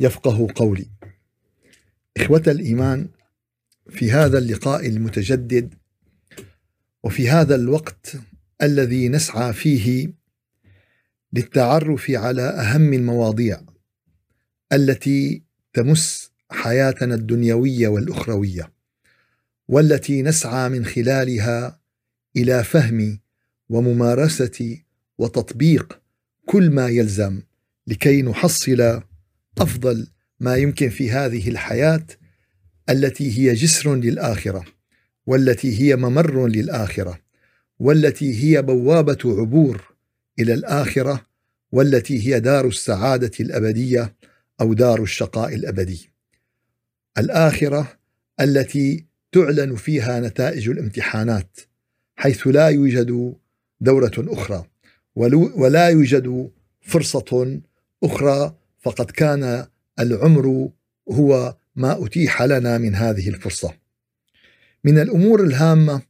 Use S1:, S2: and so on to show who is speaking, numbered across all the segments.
S1: يفقه قولي. إخوة الإيمان في هذا اللقاء المتجدد وفي هذا الوقت الذي نسعى فيه للتعرف على أهم المواضيع التي تمس حياتنا الدنيوية والأخروية والتي نسعى من خلالها إلى فهم وممارسة وتطبيق كل ما يلزم لكي نحصل أفضل ما يمكن في هذه الحياة التي هي جسر للآخرة والتي هي ممر للآخرة والتي هي بوابة عبور إلى الآخرة والتي هي دار السعادة الأبدية أو دار الشقاء الأبدي. الآخرة التي تعلن فيها نتائج الامتحانات حيث لا يوجد دورة أخرى ولا يوجد فرصة أخرى فقد كان العمر هو ما أتيح لنا من هذه الفرصة. من الأمور الهامة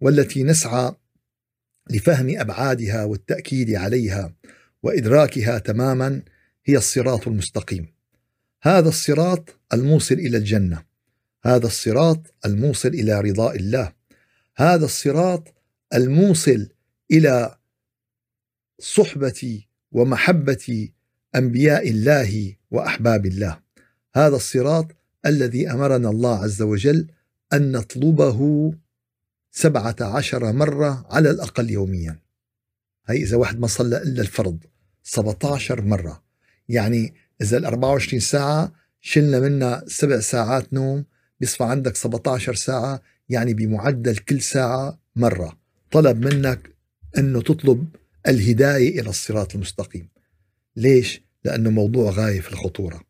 S1: والتي نسعى لفهم أبعادها والتأكيد عليها وإدراكها تماما هي الصراط المستقيم. هذا الصراط الموصل إلى الجنة. هذا الصراط الموصل إلى رضاء الله. هذا الصراط الموصل إلى صحبه ومحبه أنبياء الله وأحباب الله. هذا الصراط الذي أمرنا الله عز وجل أن نطلبه سبعة عشر مرة على الأقل يوميا. هي إذا واحد ما صلى إلا الفرض 17 مرة. يعني إذا ال 24 ساعة شلنا منها سبع ساعات نوم بيصفى عندك 17 ساعة يعني بمعدل كل ساعة مرة. طلب منك أنه تطلب الهداية إلى الصراط المستقيم. ليش؟ لأنه موضوع غاية في الخطورة.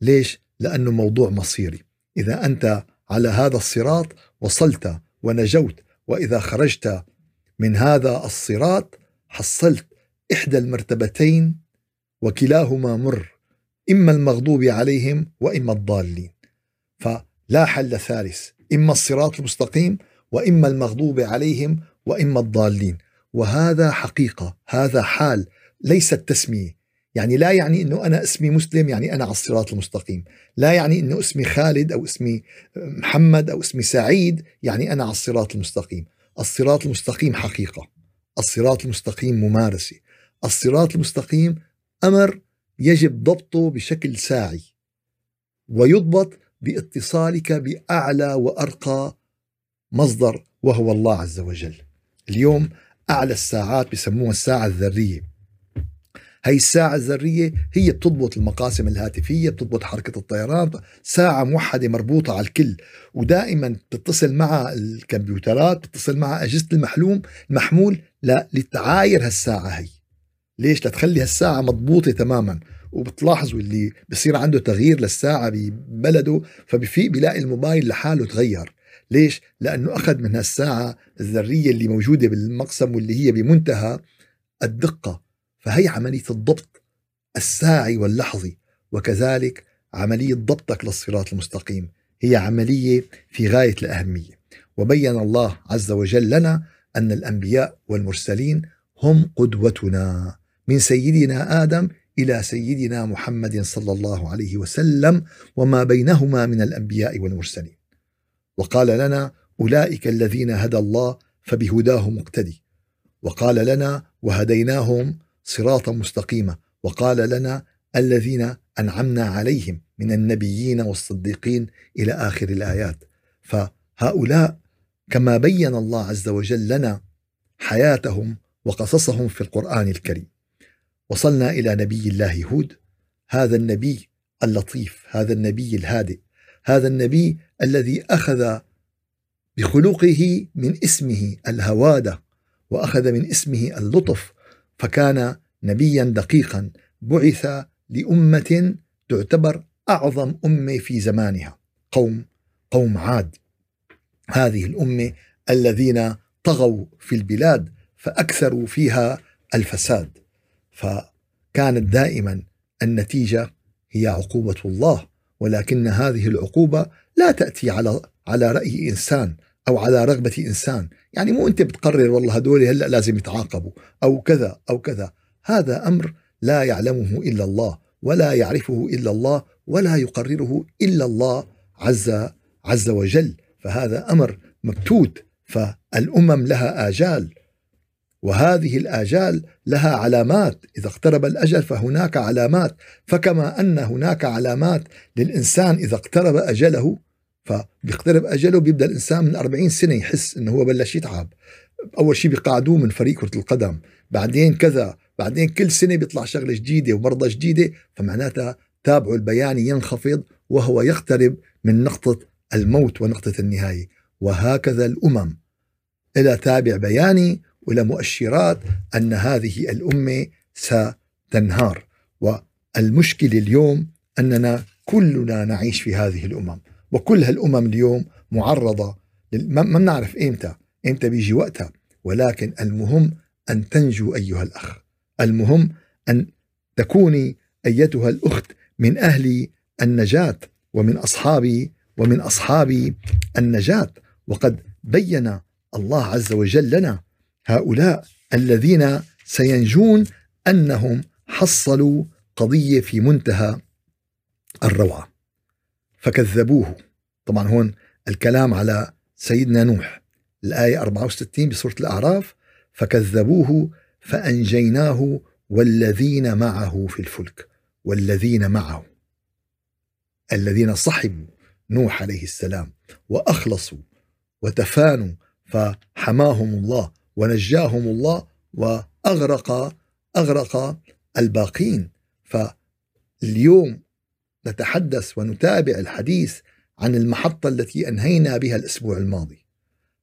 S1: ليش؟ لأنه موضوع مصيري. إذا أنت على هذا الصراط وصلت ونجوت وإذا خرجت من هذا الصراط حصلت إحدى المرتبتين وكلاهما مر إما المغضوب عليهم وإما الضالين. فلا حل ثالث إما الصراط المستقيم وإما المغضوب عليهم وإما الضالين. وهذا حقيقة هذا حال ليست تسمية يعني لا يعني إنه أنا اسمي مسلم يعني أنا على الصراط المستقيم، لا يعني إنه اسمي خالد أو اسمي محمد أو اسمي سعيد يعني أنا على الصراط المستقيم، الصراط المستقيم حقيقة، الصراط المستقيم ممارسة، الصراط المستقيم أمر يجب ضبطه بشكل ساعي. ويضبط باتصالك بأعلى وأرقى مصدر وهو الله عز وجل. اليوم أعلى الساعات بسموها الساعة الذرية. هي الساعة الذرية هي بتضبط المقاسم الهاتفية بتضبط حركة الطيران ساعة موحدة مربوطة على الكل ودائما بتتصل مع الكمبيوترات بتتصل مع أجهزة المحلوم المحمول لا لتعاير هالساعة هي. ليش؟ لتخلي هالساعة مضبوطة تماما وبتلاحظوا اللي بصير عنده تغيير للساعة ببلده فبفيق بيلاقي الموبايل لحاله تغير. ليش؟ لأنه أخذ من هالساعة الذرية اللي موجودة بالمقسم واللي هي بمنتهى الدقة. فهي عملية الضبط الساعي واللحظي وكذلك عملية ضبطك للصراط المستقيم. هي عملية في غاية الأهمية. وبين الله عز وجل لنا أن الأنبياء والمرسلين هم قدوتنا. من سيدنا آدم إلى سيدنا محمد صلى الله عليه وسلم وما بينهما من الأنبياء والمرسلين. وقال لنا أولئك الذين هدى الله فبهداه مقتدي. وقال لنا وهديناهم صراطا مستقيما. وقال لنا الذين أنعمنا عليهم من النبيين والصديقين إلى آخر الآيات. فهؤلاء كما بين الله عز وجل لنا حياتهم وقصصهم في القرآن الكريم. وصلنا إلى نبي الله هود. هذا النبي اللطيف هذا النبي الهادئ. هذا النبي الذي أخذ بخلقه من اسمه الهوادة وأخذ من اسمه اللطف فكان نبيا دقيقا بعث لأمة تعتبر أعظم أمة في زمانها قوم قوم عاد. هذه الأمة الذين طغوا في البلاد فأكثروا فيها الفساد. فكانت دائما النتيجة هي عقوبة الله ولكن هذه العقوبة لا تأتي على على رأي إنسان. أو على رغبة إنسان. يعني مو أنت بتقرر والله هدول هلأ لازم يتعاقبوا أو كذا أو كذا. هذا أمر لا يعلمه إلا الله ولا يعرفه إلا الله ولا يقرره إلا الله عز عز وجل. فهذا أمر مبتوت. فالأمم لها آجال وهذه الآجال لها علامات. إذا اقترب الأجل فهناك علامات. فكما أن هناك علامات للإنسان إذا اقترب أجله فبيقترب أجله بيبدأ الإنسان من 40 سنة يحس أنه هو بلش يتعب. أول شيء بيقعدوه من فريق كرة القدم. بعدين كذا بعدين كل سنة بيطلع شغلة جديدة ومرضى جديدة فمعناتها تابعه البياني ينخفض وهو يقترب من نقطة الموت ونقطة النهاية. وهكذا الأمم. إلى تابع بياني وإلى مؤشرات أن هذه الأمة ستنهار. والمشكلة اليوم أننا كلنا نعيش في هذه الأمم. وكل هالأمم اليوم معرضة ما بنعرف إمتى. إمتى بيجي وقتها. ولكن المهم أن تنجو أيها الأخ. المهم أن تكوني أيتها الأخت من أهل النجاة ومن أصحاب ومن أصحاب النجاة. وقد بين الله عز وجل لنا هؤلاء الذين سينجون أنهم حصلوا قضية في منتهى الروعة. فكذبوه. طبعا هون الكلام على سيدنا نوح. الآية 64 بسورة الأعراف فكذبوه فأنجيناه والذين معه في الفلك. والذين معه الذين صحبوا نوح عليه السلام وأخلصوا وتفانوا فحماهم الله ونجاهم الله وأغرق أغرق الباقين. فاليوم نتحدث ونتابع الحديث عن المحطة التي أنهينا بها الأسبوع الماضي.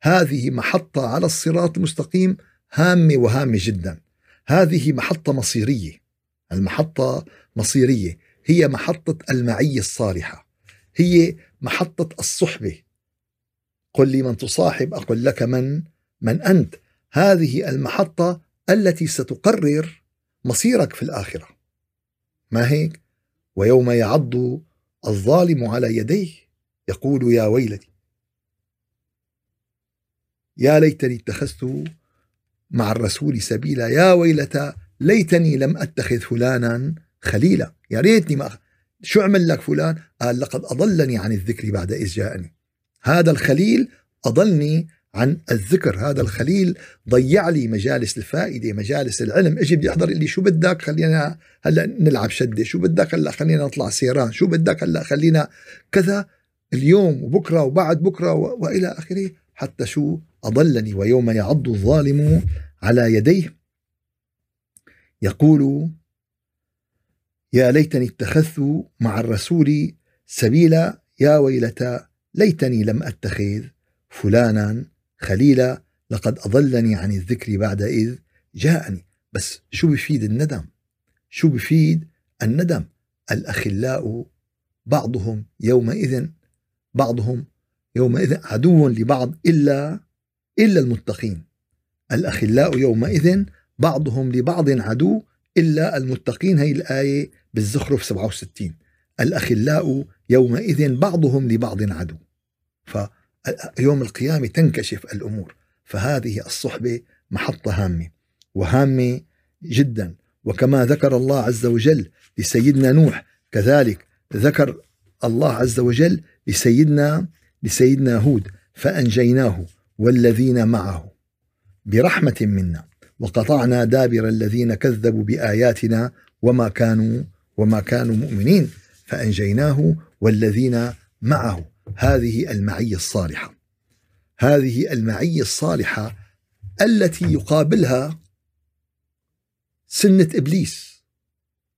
S1: هذه محطة على الصراط المستقيم هامة وهامة جدا. هذه محطة مصيرية. المحطة مصيرية هي محطة المعية الصالحة. هي محطة الصحبة. قل لي من تصاحب أقول لك من من أنت. هذه المحطة التي ستقرر مصيرك في الآخرة. ما هيك؟ ويوم يعض الظالم على يديه يقول يا ويلتي. يا ليتني اتخذت مع الرسول سبيلا. يا ويلتى ليتني لم أتخذ فلانا خليلا. يا ريتني ما شو عمل لك فلان؟ قال لقد أضلني عن الذكر بعد إذ جاءني. هذا الخليل أضلني عن الذكر. هذا الخليل ضيع لي مجالس الفائدة مجالس العلم. أجي بدي أحضر لي شو بدك خلينا هلا نلعب شدة. شو بدك هلا خلينا نطلع سيران. شو بدك هلا خلينا كذا اليوم وبكرة وبعد بكرة وإلى آخره. حتى شو أضلني ويوم يعض الظالم على يديه. يقول يا ليتني اتخذت مع الرسول سبيلا. يا ويلتى ليتني لم أتخذ فلانا خليلا لقد أضلني عن الذكر بعد إذ جاءني. بس شو بفيد الندم؟ شو بفيد الندم؟ الأخلاء بعضهم يومئذ بعضهم يومئذ عدو لبعض إلا إلا المتقين. الأخلاء يومئذ بعضهم لبعض عدو إلا المتقين. هي الآية بالزخرف 67 الأخلاء يومئذ بعضهم لبعض عدو. ف يوم القيامة تنكشف الأمور. فهذه الصحبة محطة هامة وهامة جدا. وكما ذكر الله عز وجل لسيدنا نوح كذلك ذكر الله عز وجل لسيدنا لسيدنا هود فأنجيناه والذين معه برحمة منا. وقطعنا دابر الذين كذبوا بآياتنا وما كانوا وما كانوا مؤمنين فأنجيناه والذين معه. هذه المعية الصالحة. هذه المعية الصالحة التي يقابلها سنة إبليس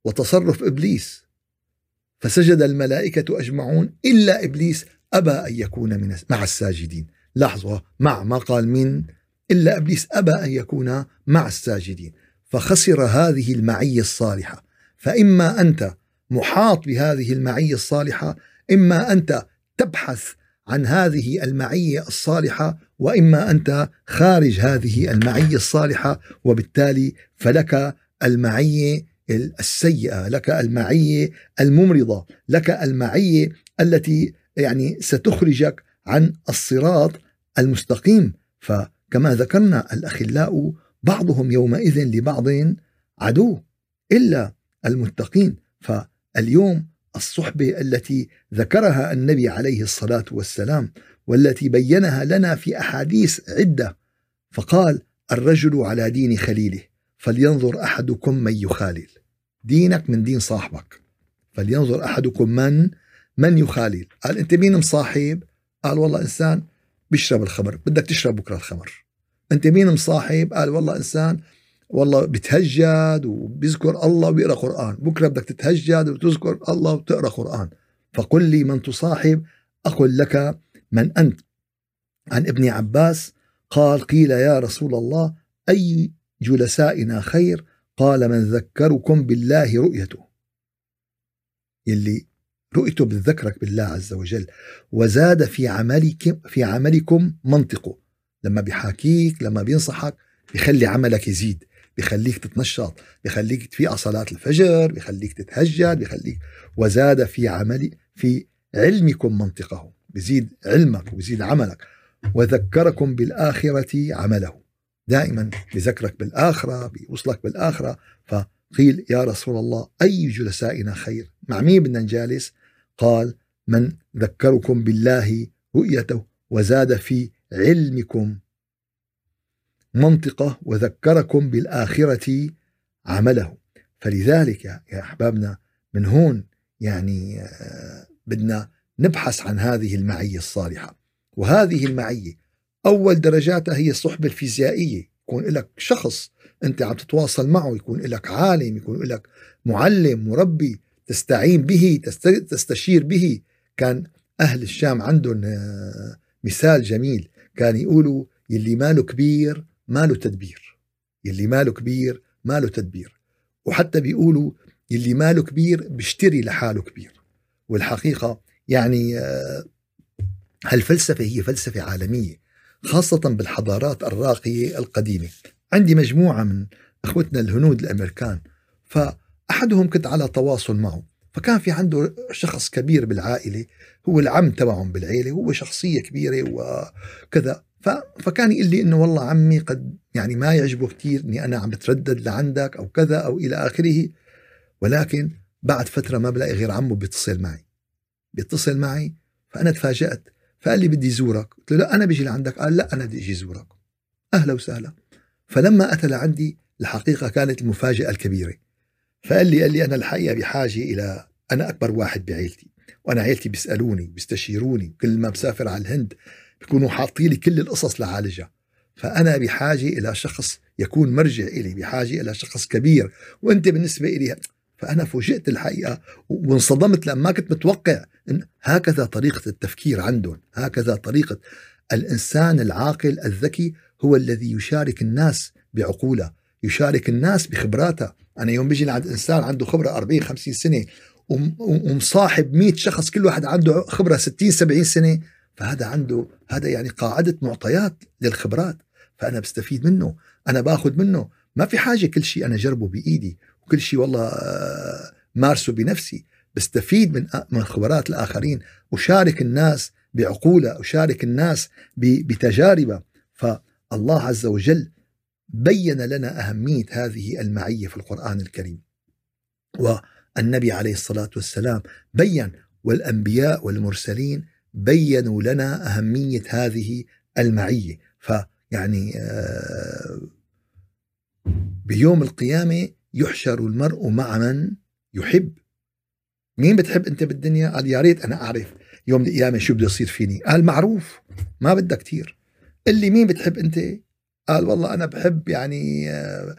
S1: وتصرف إبليس. فسجد الملائكة أجمعون إلا إبليس أبى أن يكون من مع الساجدين. لاحظوا مع ما قال من إلا إبليس أبى أن يكون مع الساجدين. فخسر هذه المعية الصالحة. فإما أنت محاط بهذه المعية الصالحة إما أنت تبحث عن هذه المعية الصالحة وإما أنت خارج هذه المعية الصالحة وبالتالي فلك المعية السيئة لك المعية الممرضة لك المعية التي يعني ستخرجك عن الصراط المستقيم. فكما ذكرنا الأخلاء بعضهم يومئذ لبعض عدو إلا المتقين. فاليوم الصحبة التي ذكرها النبي عليه الصلاة والسلام والتي بينها لنا في أحاديث عدة. فقال الرجل على دين خليله فلينظر أحدكم من يخالل. دينك من دين صاحبك. فلينظر أحدكم من من يخالل. قال أنت مين مصاحب؟ قال والله إنسان بيشرب الخمر بدك تشرب بكرة الخمر. أنت مين مصاحب؟ قال والله إنسان والله بتهجد وبيذكر الله وبيقرأ قرآن. بكرة بدك تتهجد وتذكر الله وتقرأ قرآن. فقل لي من تصاحب أقل لك من أنت. عن ابن عباس قال قيل يا رسول الله أي جلسائنا خير؟ قال من ذكركم بالله رؤيته. يلي رؤيته بتذكرك بالله عز وجل. وزاد في عملكم في عملكم منطقه. لما بيحاكيك لما بينصحك بيخلي عملك يزيد. بيخليك تتنشط بيخليك تفيق صلاة الفجر بيخليك تتهجد بيخليك وزاد في عملي في علمكم منطقه بزيد علمك وبزيد عملك وذكركم بالآخرة عمله. دائما بذكرك بالآخرة بيوصلك بالآخرة. فقيل يا رسول الله أي جلسائنا خير؟ مع مين بدنا نجالس؟ قال من ذكركم بالله رؤيته وزاد في علمكم منطقة وذكركم بالآخرة عمله. فلذلك يا أحبابنا من هون يعني آه، بدنا نبحث عن هذه المعية الصالحة. وهذه المعية أول درجاتها هي الصحبة الفيزيائية. يكون لك شخص أنت عم تتواصل معه يكون لك عالم يكون لك معلم مربي تستعين به تستشير به. كان أهل الشام عندهم آه، مثال جميل. كان يقولوا يلي ماله كبير ماله تدبير. يلي ماله كبير ماله تدبير. وحتى بيقولوا يلي ماله كبير بيشتري لحاله كبير. والحقيقة يعني آه، هالفلسفة هي فلسفة عالمية خاصة بالحضارات الراقية القديمة. عندي مجموعة من أخوتنا الهنود الأمريكان فأحدهم كنت على تواصل معه فكان في عنده شخص كبير بالعائلة هو العم تبعهم بالعيلة هو شخصية كبيرة وكذا. فكان يقول لي إنه والله عمي قد يعني ما يعجبه كثير إني أنا عم بتردد لعندك أو كذا أو إلى آخره ولكن بعد فترة ما بلاقي غير عمه بيتصل معي. بيتصل معي فأنا تفاجأت فقال لي بدي زورك قلت له لا أنا بيجي لعندك. قال لا أنا بدي أجي زورك أهلا وسهلا. فلما أتى لعندي الحقيقة كانت المفاجأة الكبيرة. فقال لي قال لي أنا الحقيقة بحاجة إلى أنا أكبر واحد بعيلتي وأنا عيلتي بيسألوني بيستشيروني كل ما بسافر على الهند بيكونوا حاطين لي كل القصص لعالجها. فأنا بحاجة إلى شخص يكون مرجع إلي بحاجة إلى شخص كبير وأنت بالنسبة إلي فأنا فوجئت الحقيقة وانصدمت لما كنت متوقع إن هكذا طريقة التفكير عندهم هكذا طريقة الإنسان العاقل الذكي هو الذي يشارك الناس بعقوله يشارك الناس بخبراته. أنا يوم بيجي لعند إنسان عنده خبرة 40 50 سنة ومصاحب 100 شخص كل واحد عنده خبرة 60 70 سنة فهذا عنده هذا يعني قاعدة معطيات للخبرات فأنا بستفيد منه أنا باخذ منه. ما في حاجة كل شيء أنا جربه بإيدي وكل شيء والله آه، مارسه بنفسي. بستفيد من من خبرات الآخرين أشارك الناس بعقولة أشارك الناس بتجاربة. فالله عز وجل بين لنا أهمية هذه المعية في القرآن الكريم. والنبي عليه الصلاة والسلام بين والأنبياء والمرسلين بينوا لنا أهمية هذه المعية. فيعني آه، بيوم القيامة يحشر المرء مع من يحب. مين بتحب أنت بالدنيا؟ قال يا ريت أنا أعرف يوم القيامة شو بده يصير فيني. قال معروف ما بدك كثير اللي مين بتحب أنت؟ قال والله أنا بحب يعني آه،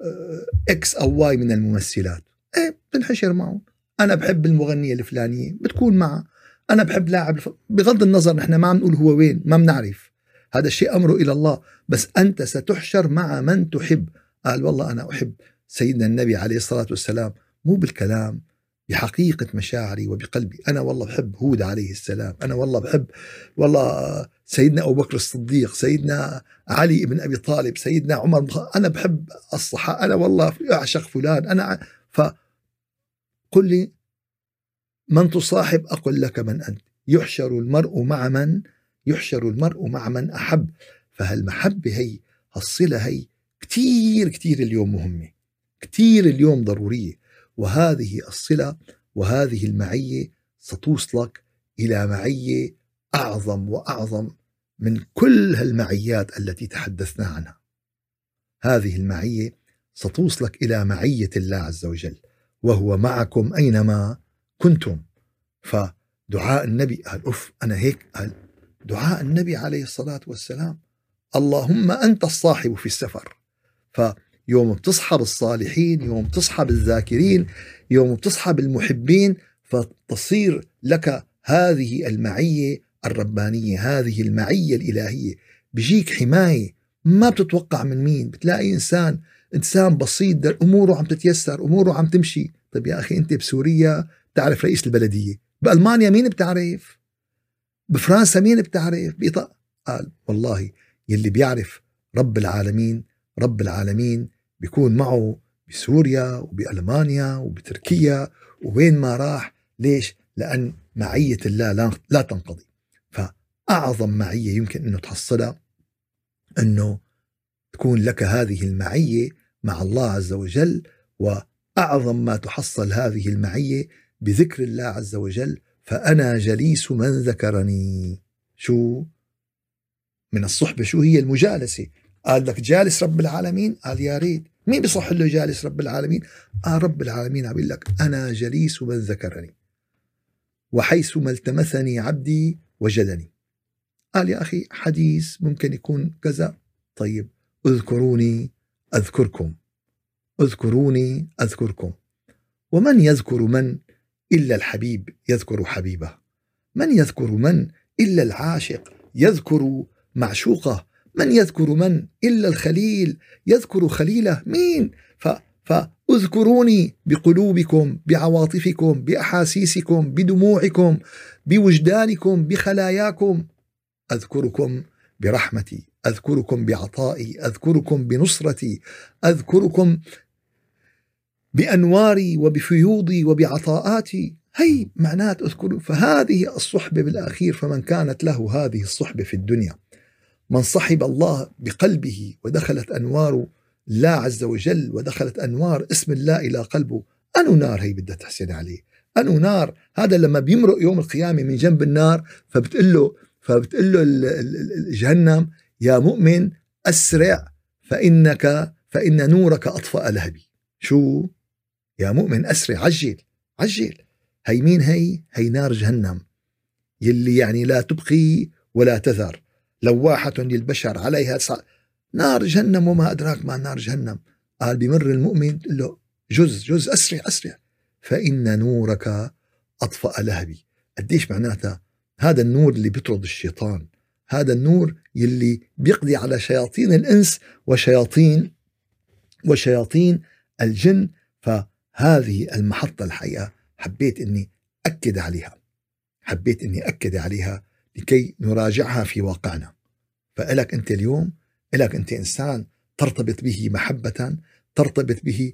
S1: آه، X أو Y من الممثلات. إيه بنحشر معه أنا بحب المغنية الفلانية بتكون معها. أنا بحب لاعب بغض النظر نحن ما عم نقول هو وين ما بنعرف. هذا الشيء أمره إلى الله. بس أنت ستحشر مع من تحب. قال والله أنا أحب سيدنا النبي عليه الصلاة والسلام. مو بالكلام بحقيقة مشاعري وبقلبي. أنا والله بحب هود عليه السلام. أنا والله بحب والله سيدنا أبو بكر الصديق سيدنا علي بن أبي طالب سيدنا عمر أنا بحب الصحابة أنا والله أعشق فلان. أنا ف قل لي من تصاحب أقول لك من أنت. يحشر المرء مع من؟ يحشر المرء مع من أحب. فهالمحبة هي؟ هالصلة هي؟ كتير كتير اليوم مهمة. كتير اليوم ضرورية. وهذه الصلة وهذه المعية ستوصلك إلى معية أعظم وأعظم من كل هالمعيات التي تحدثنا عنها. هذه المعية ستوصلك إلى معية الله عز وجل. وهو معكم أينما كنتم. فدعاء النبي قال أف أنا هيك. قال دعاء النبي عليه الصلاة والسلام اللهم أنت الصاحب في السفر. فيوم بتصحب الصالحين يوم بتصحب الذاكرين يوم بتصحب المحبين فتصير لك هذه المعية الربانية هذه المعية الإلهية. بيجيك حماية ما بتتوقع من مين. بتلاقي إنسان إنسان بسيط أموره عم تتيسر أموره عم تمشي. طيب يا أخي أنت بسوريا تعرف رئيس البلدية بألمانيا مين بتعرف؟ بفرنسا مين بتعرف؟ بإيطاليا قال والله يلي بيعرف رب العالمين رب العالمين بيكون معه بسوريا وبألمانيا وبتركيا ووين ما راح. ليش؟ لأن معية الله لا تنقضي. فأعظم معية يمكن أنه تحصلها أنه تكون لك هذه المعية مع الله عز وجل وأعظم ما تحصل هذه المعية بذكر الله عز وجل فأنا جليس من ذكرني. شو؟ من الصحبة. شو هي المجالسة؟ قال لك جالس رب العالمين؟ قال يا ريت. مين بصح له جالس رب العالمين؟ آه رب العالمين. عم لك أنا جليس من ذكرني. وحيث ما التمسني عبدي وجدني. قال يا أخي حديث ممكن يكون كذا. طيب اذكروني أذكركم. اذكروني أذكركم. ومن يذكر من؟ إلا الحبيب يذكر حبيبه. من يذكر من إلا العاشق يذكر معشوقه. من يذكر من إلا الخليل يذكر خليله. مين؟ ف فاذكروني بقلوبكم بعواطفكم بأحاسيسكم بدموعكم بوجدانكم بخلاياكم. أذكركم برحمتي أذكركم بعطائي أذكركم بنصرتي أذكركم بأنواري وبفيوضي وبعطاءاتي. هي معنات أذكر فهذه الصحبة بالأخير فمن كانت له هذه الصحبة في الدنيا من صحب الله بقلبه ودخلت أنوار الله عز وجل ودخلت أنوار اسم الله إلى قلبه أنو نار هي بدها تحسن عليه؟ أنو نار؟ هذا لما بيمرق يوم القيامة من جنب النار فبتقول له فبتقول له جهنم يا مؤمن أسرع فإنك فإن نورك أطفأ لهبي. شو؟ يا مؤمن أسرع عجل عجل. هي مين هي؟ هي نار جهنم يلي يعني لا تبقي ولا تذر. لواحة للبشر عليها نار جهنم وما أدراك ما نار جهنم. قال بمر المؤمن له جز جز أسرع أسرع. فإن نورك أطفأ لهبي. قديش معناتها؟ هذا النور اللي بيطرد الشيطان. هذا النور يلي بيقضي على شياطين الإنس وشياطين وشياطين الجن. فهذه المحطة الحقيقة حبيت أني أكد عليها. حبيت أني أكد عليها لكي نراجعها في واقعنا. فإلك أنت اليوم إلك أنت إنسان ترتبط به محبة ترتبط به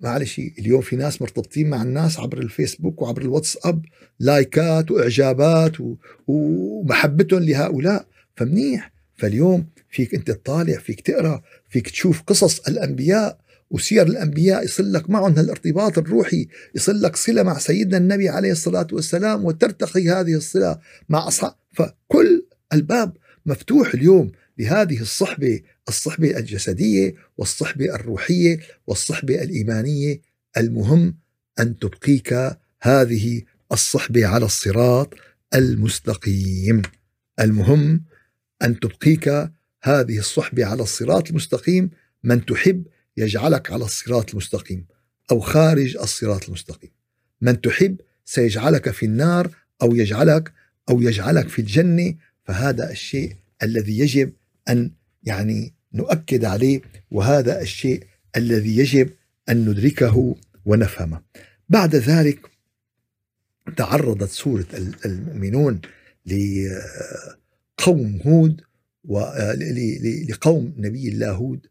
S1: معلش اليوم في ناس مرتبطين مع الناس عبر الفيسبوك وعبر الواتساب لايكات وإعجابات. ومحبتهم لهؤلاء. فمنيح. فاليوم فيك أنت تطالع فيك تقرأ فيك تشوف قصص الأنبياء وسير الأنبياء يصل لك معهم هالارتباط الروحي يصل لك صلة مع سيدنا النبي عليه الصلاة والسلام وترتقي هذه الصلة مع أصحاب. فكل الباب مفتوح اليوم لهذه الصحبة الصحبة الجسدية والصحبة الروحية والصحبة الإيمانية. المهم أن تبقيك هذه الصحبة على الصراط المستقيم. المهم أن تبقيك هذه الصحبة على الصراط المستقيم. من تحب يجعلك على الصراط المستقيم أو خارج الصراط المستقيم من تحب سيجعلك في النار أو يجعلك أو يجعلك في الجنة فهذا الشيء الذي يجب أن يعني نؤكد عليه وهذا الشيء الذي يجب أن ندركه ونفهمه. بعد ذلك تعرضت سورة المؤمنون لقوم هود ولقوم نبي الله هود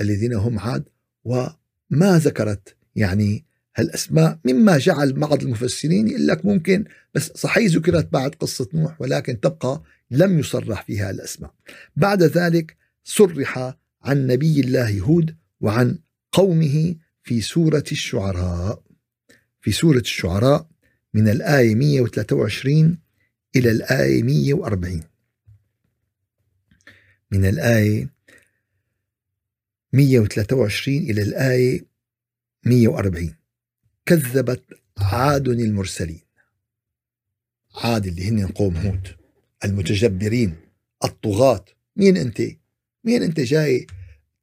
S1: الذين هم عاد وما ذكرت يعني هالأسماء مما جعل بعض المفسرين يقول لك ممكن بس صحيح ذكرت بعد قصة نوح ولكن تبقى لم يصرح فيها الاسماء. بعد ذلك صرح عن نبي الله هود وعن قومه في سورة الشعراء. في سورة الشعراء من الآية 123 إلى الآية 140. من الآية 123 إلى الآية 140 كذبت عاد المرسلين. عاد اللي هن قوم هود المتجبرين الطغاة. مين أنت؟ مين أنت جاي؟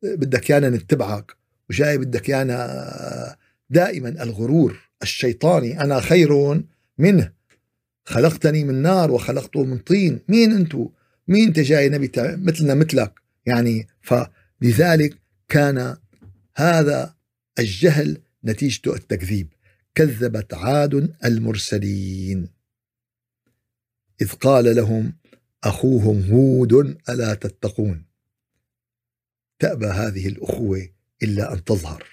S1: بدك يانا نتبعك وجاي بدك يانا دائما الغرور الشيطاني. أنا خير منه. خلقتني من نار وخلقته من طين. مين أنتو؟ مين أنت جاي نبي مثلنا مثلك؟ يعني فلذلك كان هذا الجهل نتيجته التكذيب. كذبت عاد المرسلين. إذ قال لهم أخوهم هود ألا تتقون؟ تأبى هذه الأخوة إلا أن تظهر.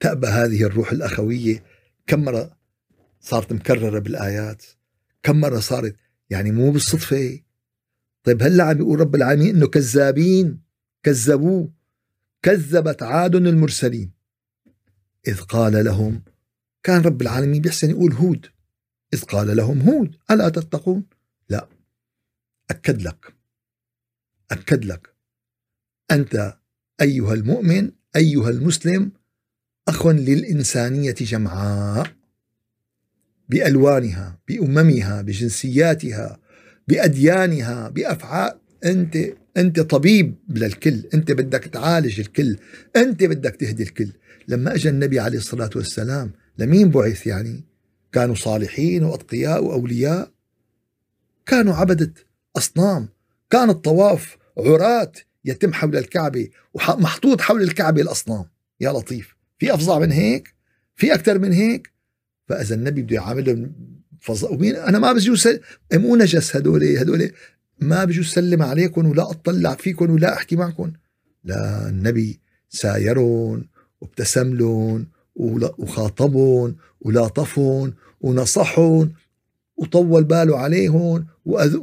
S1: تأبى هذه الروح الأخوية. كم مرة صارت مكررة بالآيات؟ كم مرة صارت يعني مو بالصدفة؟ طيب هلا عم يقول رب العالمين إنه كذابين كذبوه. كذبت عاد المرسلين إذ قال لهم كان رب العالمين بيحسن يقول هود. إذ قال لهم هود ألا تتقون؟ لا. أكد لك. أكد لك. أنت أيها المؤمن أيها المسلم أخ للإنسانية جمعاء. بألوانها بأممها بجنسياتها بأديانها بأفعال. أنت أنت طبيب للكل أنت بدك تعالج الكل أنت بدك تهدي الكل لما اجى النبي عليه الصلاة والسلام لمين بعث يعني؟ كانوا صالحين وأتقياء وأولياء كانوا عبدة أصنام كان الطواف عراة يتم حول الكعبة ومحطوط حول الكعبة الأصنام يا لطيف في أفظع من هيك؟ في أكثر من هيك؟ فإذا النبي بده يعاملهم فظ... ومين أنا ما بجوز سل... مو نجس هدول هدول ما بجوز سلم عليكم ولا أطلع فيكم ولا أحكي معكم لا النبي سايرون وابتسم لهم وخاطبهم ولاطفهم ونصحهم وطول باله عليهم وأذ...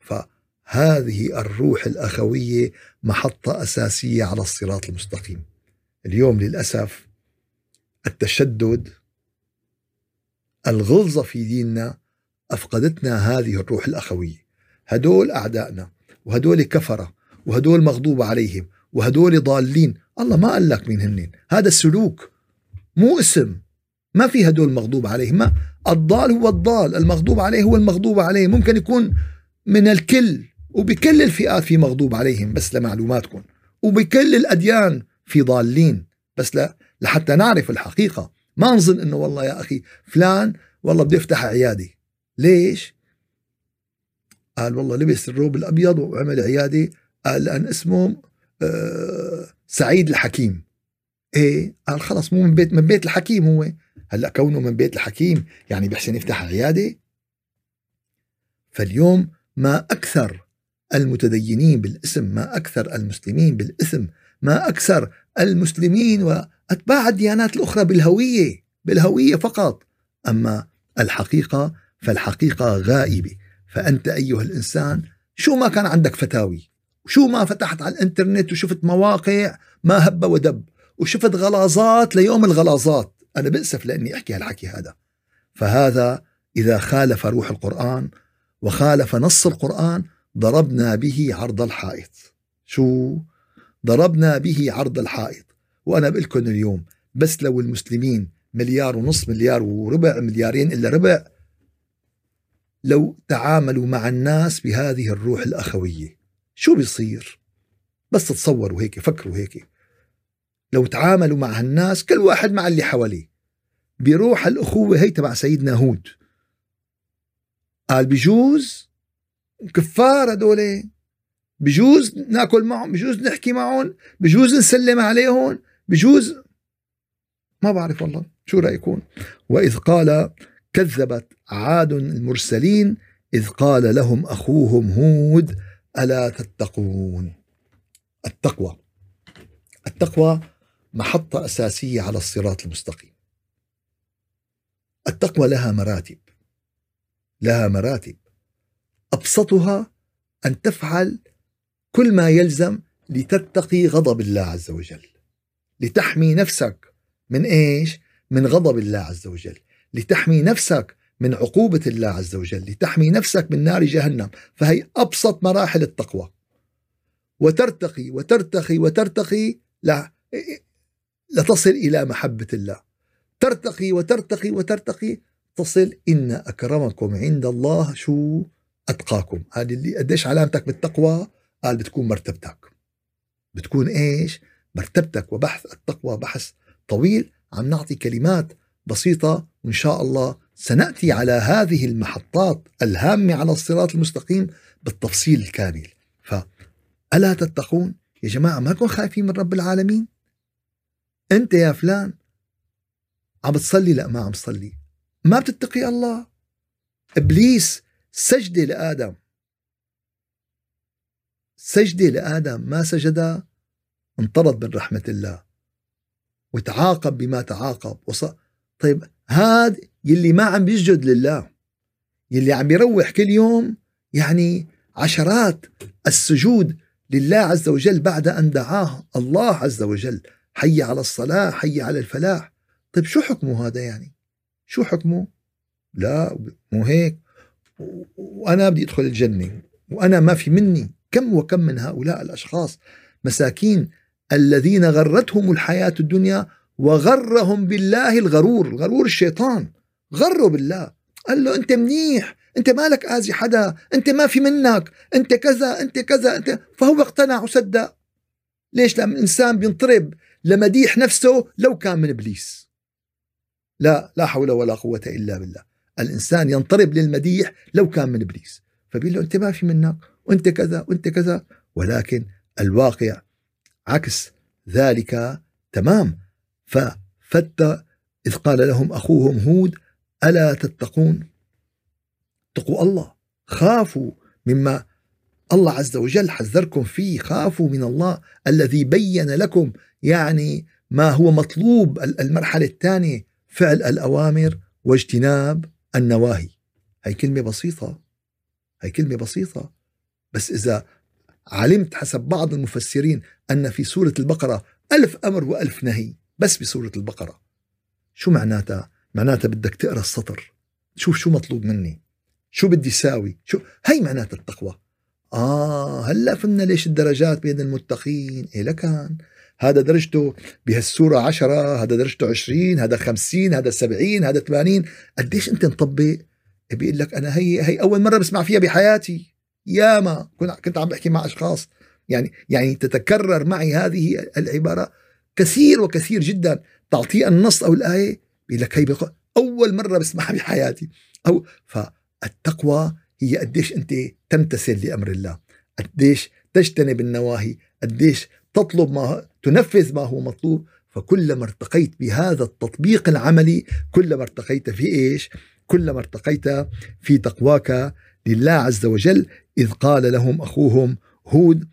S1: فهذه الروح الأخوية محطة أساسية على الصراط المستقيم. اليوم للأسف التشدد الغلظة في ديننا أفقدتنا هذه الروح الأخوية. هدول أعدائنا وهدول كفرة وهدول مغضوب عليهم وهدول ضالين. الله ما قال لك مين هن. هذا السلوك. مو اسم. ما في هدول مغضوب عليهم. ما الضال هو الضال المغضوب عليه هو المغضوب عليه. ممكن يكون من الكل وبكل الفئات في مغضوب عليهم بس لمعلوماتكم. وبكل الأديان في ضالين بس لا لحتى نعرف الحقيقة. ما نظن إنه والله يا أخي فلان والله بده يفتح عياده ليش؟ قال والله لبس الروب الأبيض وعمل عياده قال لأن اسمه آه، سعيد الحكيم. إيه؟ قال خلص مو من بيت من بيت الحكيم هو. هلأ كونه من بيت الحكيم يعني بيحسن يفتح عياده فاليوم ما أكثر المتدينين بالاسم ما أكثر المسلمين بالاسم ما أكثر المسلمين وأتباع الديانات الأخرى بالهوية بالهوية فقط. أما الحقيقة فالحقيقة غائبة. فأنت أيها الإنسان شو ما كان عندك فتاوي وشو ما فتحت على الإنترنت وشفت مواقع ما هب ودب وشفت غلاظات ليوم الغلاظات. أنا بأسف لأني أحكي هالحكي هذا. فهذا إذا خالف روح القرآن وخالف نص القرآن ضربنا به عرض الحائط. شو؟ ضربنا به عرض الحائط. وأنا بقول لكم اليوم بس لو المسلمين مليار ونص مليار وربع مليارين إلا ربع لو تعاملوا مع الناس بهذه الروح الأخوية شو بيصير؟ بس تصوروا هيك فكروا هيك. لو تعاملوا مع هالناس كل واحد مع اللي حواليه. بيروح الأخوة هي تبع سيدنا هود. قال بجوز كفار هدول بجوز ناكل معهم بجوز نحكي معهم بجوز نسلم عليهم بجوز ما بعرف والله شو رأيكم. وإذ قال كذبت عاد المرسلين إذ قال لهم أخوهم هود ألا تتقون؟ التقوى. التقوى محطة أساسية على الصراط المستقيم. التقوى لها مراتب. لها مراتب. أبسطها أن تفعل كل ما يلزم لتتقي غضب الله عز وجل. لتحمي نفسك من إيش؟ من غضب الله عز وجل. لتحمي نفسك من عقوبة الله عز وجل لتحمي نفسك من نار جهنم فهي أبسط مراحل التقوى. وترتقي وترتقي وترتقي لا لتصل إلى محبة الله. ترتقي وترتقي وترتقي تصل إن أكرمكم عند الله شو أتقاكم. هذه اللي قديش علامتك بالتقوى؟ قال بتكون مرتبتك. بتكون إيش؟ مرتبتك. وبحث التقوى بحث طويل عم نعطي كلمات بسيطة وإن شاء الله سنأتي على هذه المحطات الهامة على الصراط المستقيم بالتفصيل الكامل. فألا تتقون؟ يا جماعة ما كن خايفين من رب العالمين؟ أنت يا فلان عم بتصلي لا ما عم تصلي ما بتتقي الله؟ إبليس سجدة لآدم. سجدة لآدم ما سجد انطرد من رحمة الله. وتعاقب بما تعاقب. وص... طيب هذا يلي ما عم بيسجد لله يلي عم بيروح كل يوم يعني عشرات السجود لله عز وجل بعد أن دعاه الله عز وجل. حي على الصلاة حي على الفلاح. طيب شو حكمه هذا يعني؟ شو حكمه؟ لا مو هيك. وأنا بدي أدخل الجنة وأنا ما في مني كم وكم من هؤلاء الأشخاص. مساكين الذين غرتهم الحياة الدنيا وغرهم بالله الغرور الغرور الشيطان. غروا بالله. قال له أنت منيح أنت مالك آذي حدا أنت ما في منك أنت كذا أنت كذا أنت فهو اقتنع وصدق. ليش؟ لما الإنسان بينطرب لمديح نفسه لو كان من إبليس. لا لا حول ولا قوة إلا بالله. الإنسان ينطرب للمديح لو كان من إبليس. فبيقول له أنت ما في منك وأنت كذا وأنت كذا. ولكن الواقع عكس ذلك تمام. ففت إذ قال لهم أخوهم هود ألا تتقون؟ اتقوا الله خافوا مما الله عز وجل حذركم فيه خافوا من الله الذي بين لكم يعني ما هو مطلوب المرحلة الثانية فعل الأوامر واجتناب النواهي. هي كلمة بسيطة هي كلمة بسيطة. بس إذا علمت حسب بعض المفسرين أن في سورة البقرة ألف أمر وألف نهي. بس بسورة البقرة. شو معناتها؟ معناتها بدك تقرأ السطر. تشوف شو مطلوب مني. شو بدي ساوي؟ شو؟ هي معناتها التقوى. آه هلأ فهمنا ليش الدرجات بين المتقين؟ إيه لكان. هذا درجته بهالسورة عشرة هذا درجته عشرين هذا خمسين هذا سبعين هذا ثمانين. قديش أنت مطبق؟ بيقول لك أنا هي هي أول مرة بسمع فيها بحياتي. ياما كنت عم بحكي مع أشخاص. يعني يعني تتكرر معي هذه العبارة. كثير وكثير جدا تعطيه النص أو الآية بيقول لك هي أول مرة بسمعها بحياتي. أو فالتقوى هي قديش أنت تمتثل لأمر الله. قديش تجتنب النواهي. قديش تطلب ما تنفذ ما هو مطلوب. فكلما ارتقيت بهذا التطبيق العملي كلما ارتقيت في إيش؟ كلما ارتقيت في تقواك لله عز وجل إذ قال لهم أخوهم هود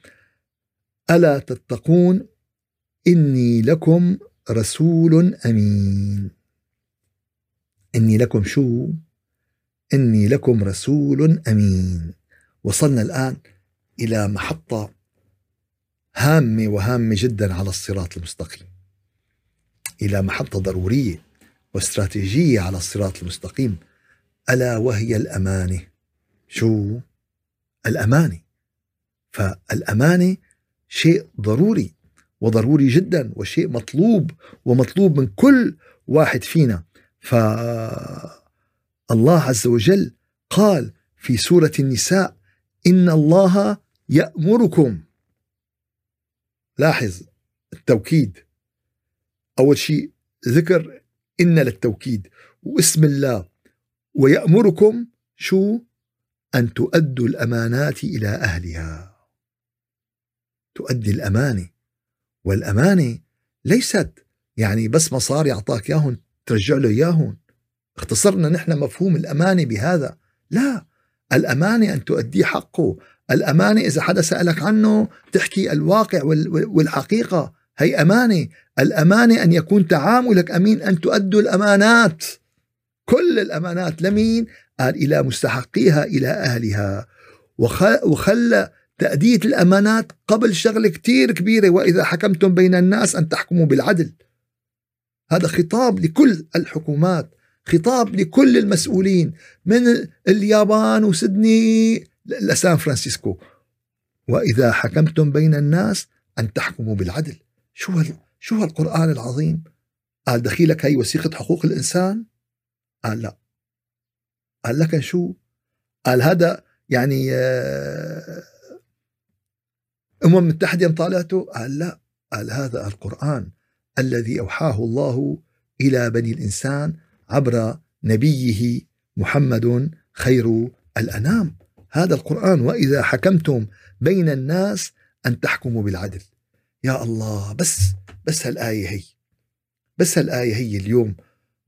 S1: ألا تتقون إني لكم رسول أمين. إني لكم شو؟ إني لكم رسول أمين. وصلنا الآن إلى محطة هامة وهامة جدا على الصراط المستقيم. إلى محطة ضرورية واستراتيجية على الصراط المستقيم. ألا وهي الأمانة؟ شو؟ الأمانة. فالأمانة شيء ضروري. وضروري جدا وشيء مطلوب ومطلوب من كل واحد فينا. فالله عز وجل قال في سورة النساء إن الله يأمركم. لاحظ التوكيد. أول شيء ذكر إن للتوكيد واسم الله. ويأمركم شو؟ أن تؤدوا الأمانات إلى أهلها. تؤدي الأمانة. والأمانة ليست يعني بس مصاري أعطاك إياهم ترجع له إياهم اختصرنا نحن مفهوم الأمانة بهذا. لا الأمانة أن تؤدي حقه. الأمانة إذا حدا سألك عنه تحكي الواقع والحقيقة. هي أمانة. الأمانة أن يكون تعاملك أمين أن تؤدوا الأمانات. كل الأمانات لمين؟ قال إلى مستحقيها إلى أهلها. وخلى تأدية الأمانات قبل شغلة كتير كبيرة وإذا حكمتم بين الناس أن تحكموا بالعدل. هذا خطاب لكل الحكومات خطاب لكل المسؤولين من اليابان وسيدني لسان فرانسيسكو. وإذا حكمتم بين الناس أن تحكموا بالعدل. شو هال شو هالقرآن العظيم؟ قال دخيلك هي وثيقة حقوق الإنسان؟ قال لا. قال لك شو؟ قال هذا يعني آه، أمم متحدة طالعته قال لا قال هذا القرآن الذي أوحاه الله إلى بني الإنسان عبر نبيه محمد خير الأنام. هذا القرآن وإذا حكمتم بين الناس أن تحكموا بالعدل. يا الله بس بس هالآية هي بس هالآية هي اليوم.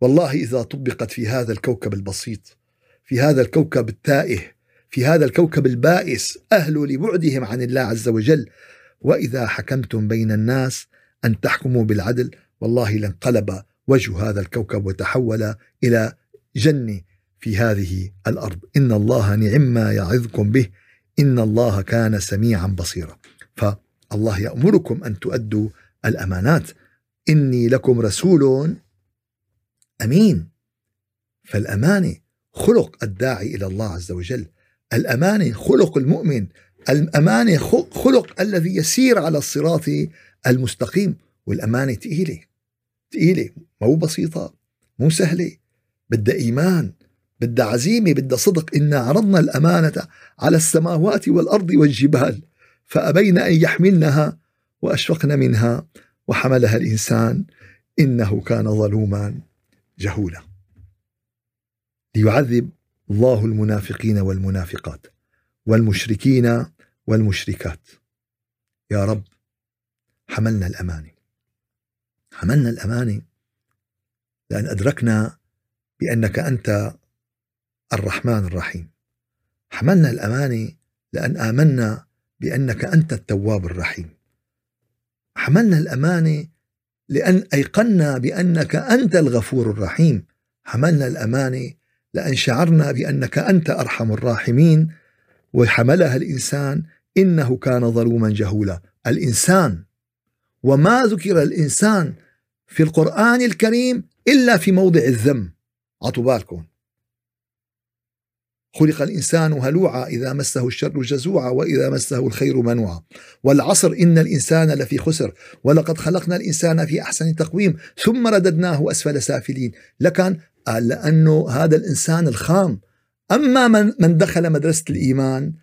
S1: والله إذا طبقت في هذا الكوكب البسيط في هذا الكوكب التائه في هذا الكوكب البائس أهل لبعدهم عن الله عز وجل. وإذا حكمتم بين الناس أن تحكموا بالعدل والله لانقلب وجه هذا الكوكب وتحول إلى جنة في هذه الأرض. إن الله نعم ما يعظكم به إن الله كان سميعا بصيرا. فالله يأمركم أن تؤدوا الأمانات. إني لكم رسول أمين. فالأمانة خلق الداعي إلى الله عز وجل. الأمانة خلق المؤمن الأمانة خلق الذي يسير على الصراط المستقيم والأمانة تقيلة تقيلة مو بسيطة مو سهلة بدها إيمان بدها عزيمة بدها صدق إنا عرضنا الأمانة على السماوات والأرض والجبال فأبين أن يحملنها وأشفقن منها وحملها الإنسان إنه كان ظلوما جهولا. ليعذب الله المنافقين والمنافقات والمشركين والمشركات. يا رب حملنا الأمانة حملنا الأمانة لأن أدركنا بأنك أنت الرحمن الرحيم. حملنا الأمانة لأن آمنا بأنك أنت التواب الرحيم. حملنا الأمانة لأن أيقنا بأنك أنت الغفور الرحيم. حملنا الأمانة لأن شعرنا بأنك أنت أرحم الراحمين وحملها الإنسان إنه كان ظلوما جهولا. الإنسان وما ذكر الإنسان في القرآن الكريم إلا في موضع الذم. عطوا بالكم. خلق الإنسان هلوعا إذا مسه الشر جزوعا وإذا مسه الخير منوعا. والعصر إن الإنسان لفي خسر. ولقد خلقنا الإنسان في أحسن تقويم. ثم رددناه أسفل سافلين. لكن قال لأنه هذا الإنسان الخام. أما من, من دخل مدرسة الإيمان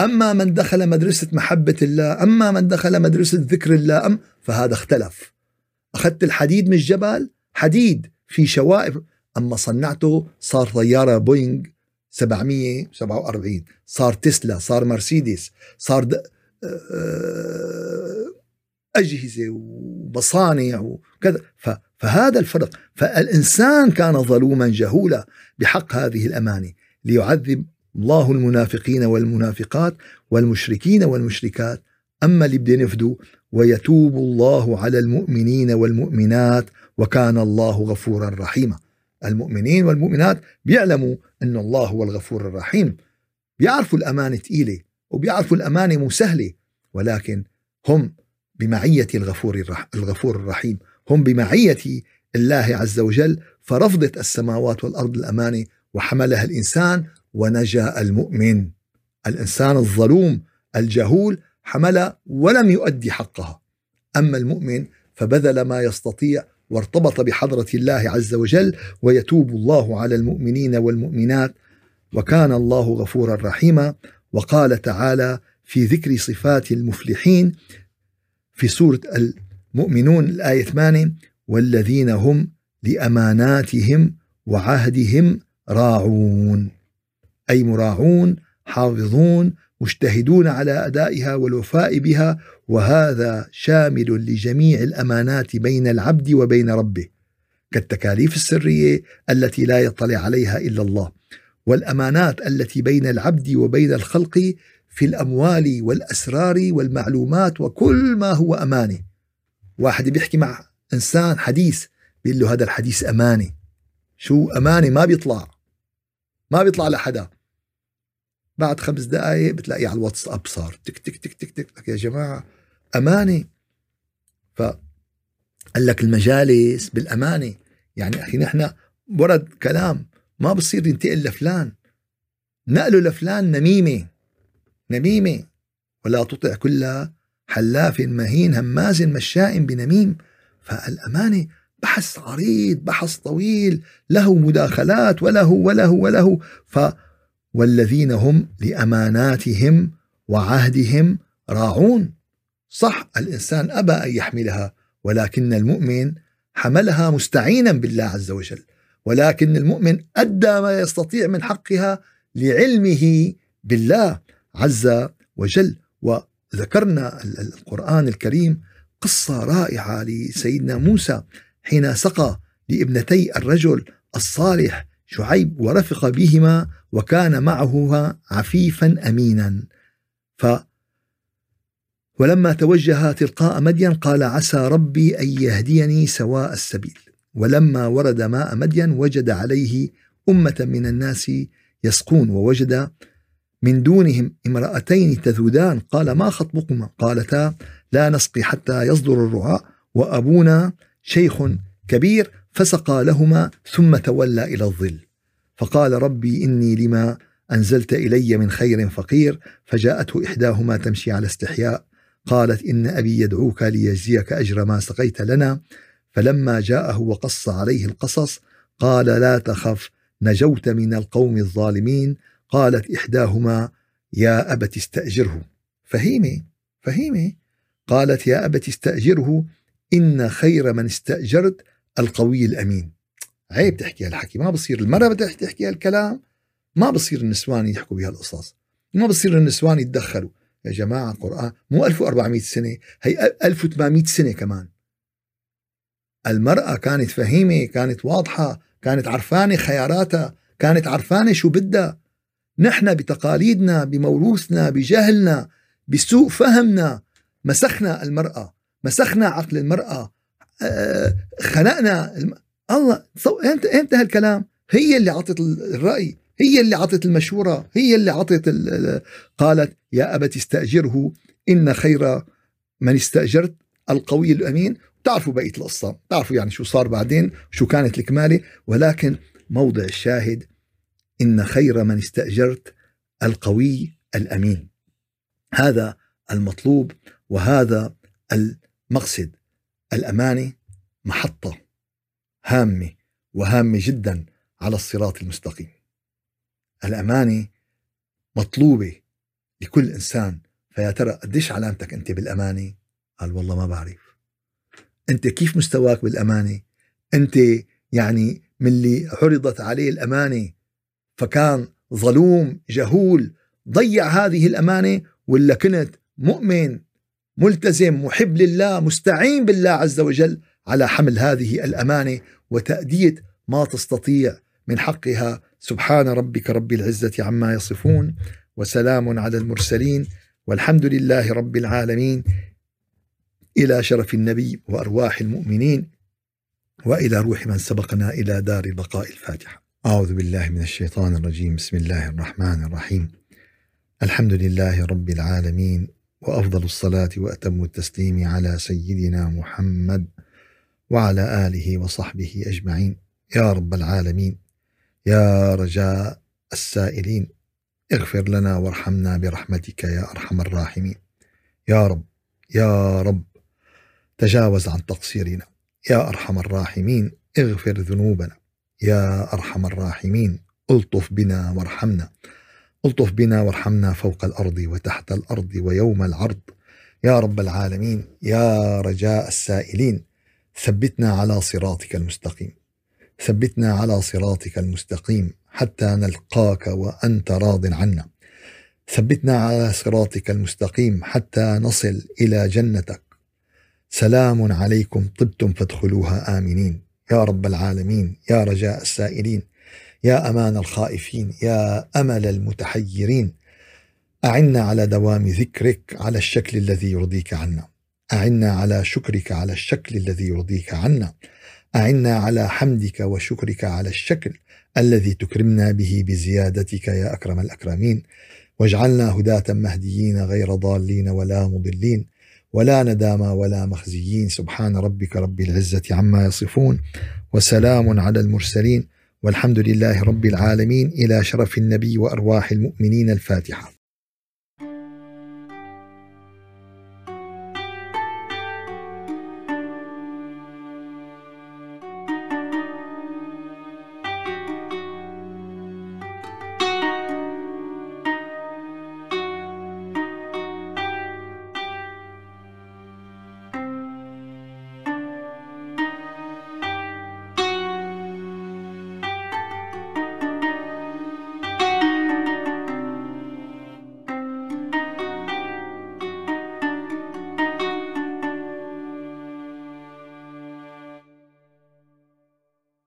S1: أما من دخل مدرسة محبة الله أما من دخل مدرسة ذكر الله أم فهذا اختلف. أخذت الحديد من الجبل حديد في شوائب. أما صنعته صار طيارة بوينغ 747 صار تسلا صار مرسيدس صار آه، أجهزة ومصانع وكذا. فهذا الفرق. فالإنسان كان ظلوما جهولا بحق هذه الأمانة ليعذب الله المنافقين والمنافقات والمشركين والمشركات. أما اللي بدين يفدوا ويتوب الله على المؤمنين والمؤمنات وكان الله غفورا رحيما. المؤمنين والمؤمنات بيعلموا أن الله هو الغفور الرحيم. بيعرفوا الأمانة ثقيلة وبيعرفوا الأمانة مو سهلة ولكن هم بمعية الغفور الغفور الرحيم. هم بمعية الله عز وجل فرفضت السماوات والأرض الأمانة وحملها الإنسان ونجا المؤمن. الإنسان الظلوم الجهول حمل ولم يؤدي حقها. أما المؤمن فبذل ما يستطيع وارتبط بحضرة الله عز وجل ويتوب الله على المؤمنين والمؤمنات. وكان الله غفورا رحيما وقال تعالى في ذكر صفات المفلحين في سورة المؤمنون الآية 8 والذين هم لأماناتهم وعهدهم راعون. أي مراعون حافظون مجتهدون على أدائها والوفاء بها وهذا شامل لجميع الأمانات بين العبد وبين ربه كالتكاليف السرية التي لا يطلع عليها إلا الله والأمانات التي بين العبد وبين الخلق في الأموال والأسرار والمعلومات وكل ما هو امانه واحد بيحكي مع إنسان حديث بيقول له هذا الحديث امانه شو امانه ما بيطلع. ما بيطلع لحدا. بعد خمس دقائق بتلاقيه على الواتساب صار تك تك تك تك تك. يا جماعة امانه ف قال لك المجالس بالامانه يعني أخي نحن ورد كلام ما بصير ينتقل لفلان. نقله لفلان نميمة. نميمه ولا تطع كل حلاف مهين هماز مشاء بنميم. فالأمانة بحث عريض بحث طويل. له مداخلات وله وله وله. ف والذين هم لأماناتهم وعهدهم راعون. صح الإنسان أبى أن يحملها ولكن المؤمن حملها مستعينا بالله عز وجل. ولكن المؤمن أدى ما يستطيع من حقها لعلمه بالله. عز وجل. وذكرنا القرآن الكريم قصة رائعة لسيدنا موسى حين سقى لابنتي الرجل الصالح شعيب ورفق بهما وكان معه عفيفا أمينا. ف ولما توجه تلقاء مدين قال عسى ربي أن يهديني سواء السبيل. ولما ورد ماء مدين وجد عليه أمة من الناس يسقون ووجد من دونهم امرأتين تذودان. قال ما خطبكما؟ قالتا لا نسقي حتى يصدر الرعاء وأبونا شيخ كبير فسقى لهما ثم تولى إلى الظل. فقال ربي إني لما أنزلت إلي من خير فقير فجاءته إحداهما تمشي على استحياء. قالت إن أبي يدعوك ليجزيك أجر ما سقيت لنا. فلما جاءه وقص عليه القصص قال لا تخف نجوت من القوم الظالمين. قالت إحداهما يا أبت استأجره. فهيمة فهيمة قالت يا أبت استأجره إن خير من استأجرت القوي الأمين. عيب تحكي هالحكي ما بصير المرأة بدها تحكي هالكلام ما بصير النسوان يحكوا بهالقصص ما بصير النسوان يتدخلوا. يا جماعة القرآن مو 1400 سنة هي 1800 سنة كمان. المرأة كانت فهيمة كانت واضحة كانت عرفانة خياراتها كانت عرفانة شو بدها. نحن بتقاليدنا بموروثنا بجهلنا بسوء فهمنا مسخنا المرأة مسخنا عقل المرأة آه، خنقنا الم... الله إمتى إمتى هالكلام هي اللي عطت الرأي هي اللي عطت المشورة هي اللي عطت ال... قالت يا أبت استأجره إن خير من استأجرت القوي الأمين. تعرفوا بقية القصة تعرفوا يعني شو صار بعدين شو كانت الكمالة ولكن موضع الشاهد إن خير من استأجرت القوي الأمين. هذا المطلوب وهذا المقصد. الأمانة محطة هامة وهامة جدا على الصراط المستقيم. الأمانة مطلوبة لكل إنسان. فيا ترى قديش علامتك أنت بالأمانة؟ قال والله ما بعرف. أنت كيف مستواك بالأمانة؟ أنت يعني من اللي عرضت عليه الأمانة فكان ظلوم جهول ضيع هذه الأمانة ولا كنت مؤمن ملتزم محب لله مستعين بالله عز وجل على حمل هذه الأمانة وتأدية ما تستطيع من حقها. سبحان ربك رب العزة عما يصفون وسلام على المرسلين والحمد لله رب العالمين. إلى شرف النبي وأرواح المؤمنين وإلى روح من سبقنا إلى دار البقاء الفاتحة. أعوذ بالله من الشيطان الرجيم. بسم الله الرحمن الرحيم. الحمد لله رب العالمين وأفضل الصلاة وأتم التسليم على سيدنا محمد وعلى آله وصحبه أجمعين. يا رب العالمين يا رجاء السائلين اغفر لنا وارحمنا برحمتك يا أرحم الراحمين. يا رب يا رب تجاوز عن تقصيرنا. يا أرحم الراحمين اغفر ذنوبنا. يا أرحم الراحمين ألطف بنا وارحمنا. ألطف بنا وارحمنا فوق الأرض وتحت الأرض ويوم العرض. يا رب العالمين يا رجاء السائلين ثبتنا على صراطك المستقيم. ثبتنا على صراطك المستقيم حتى نلقاك وأنت راض عنا. ثبتنا على صراطك المستقيم حتى نصل إلى جنتك. سلام عليكم طبتم فادخلوها آمنين. يا رب العالمين يا رجاء السائلين يا أمان الخائفين يا أمل المتحيرين. أعنا على دوام ذكرك على الشكل الذي يرضيك عنا. أعنا على شكرك على الشكل الذي يرضيك عنا. أعنا على حمدك وشكرك على الشكل الذي تكرمنا به بزيادتك يا أكرم الأكرمين. واجعلنا هداة مهديين غير ضالين ولا مضلين. ولا ندامى ولا مخزيين. سبحان ربك رب العزة عما يصفون وسلام على المرسلين والحمد لله رب العالمين. إلى شرف النبي وأرواح المؤمنين الفاتحة.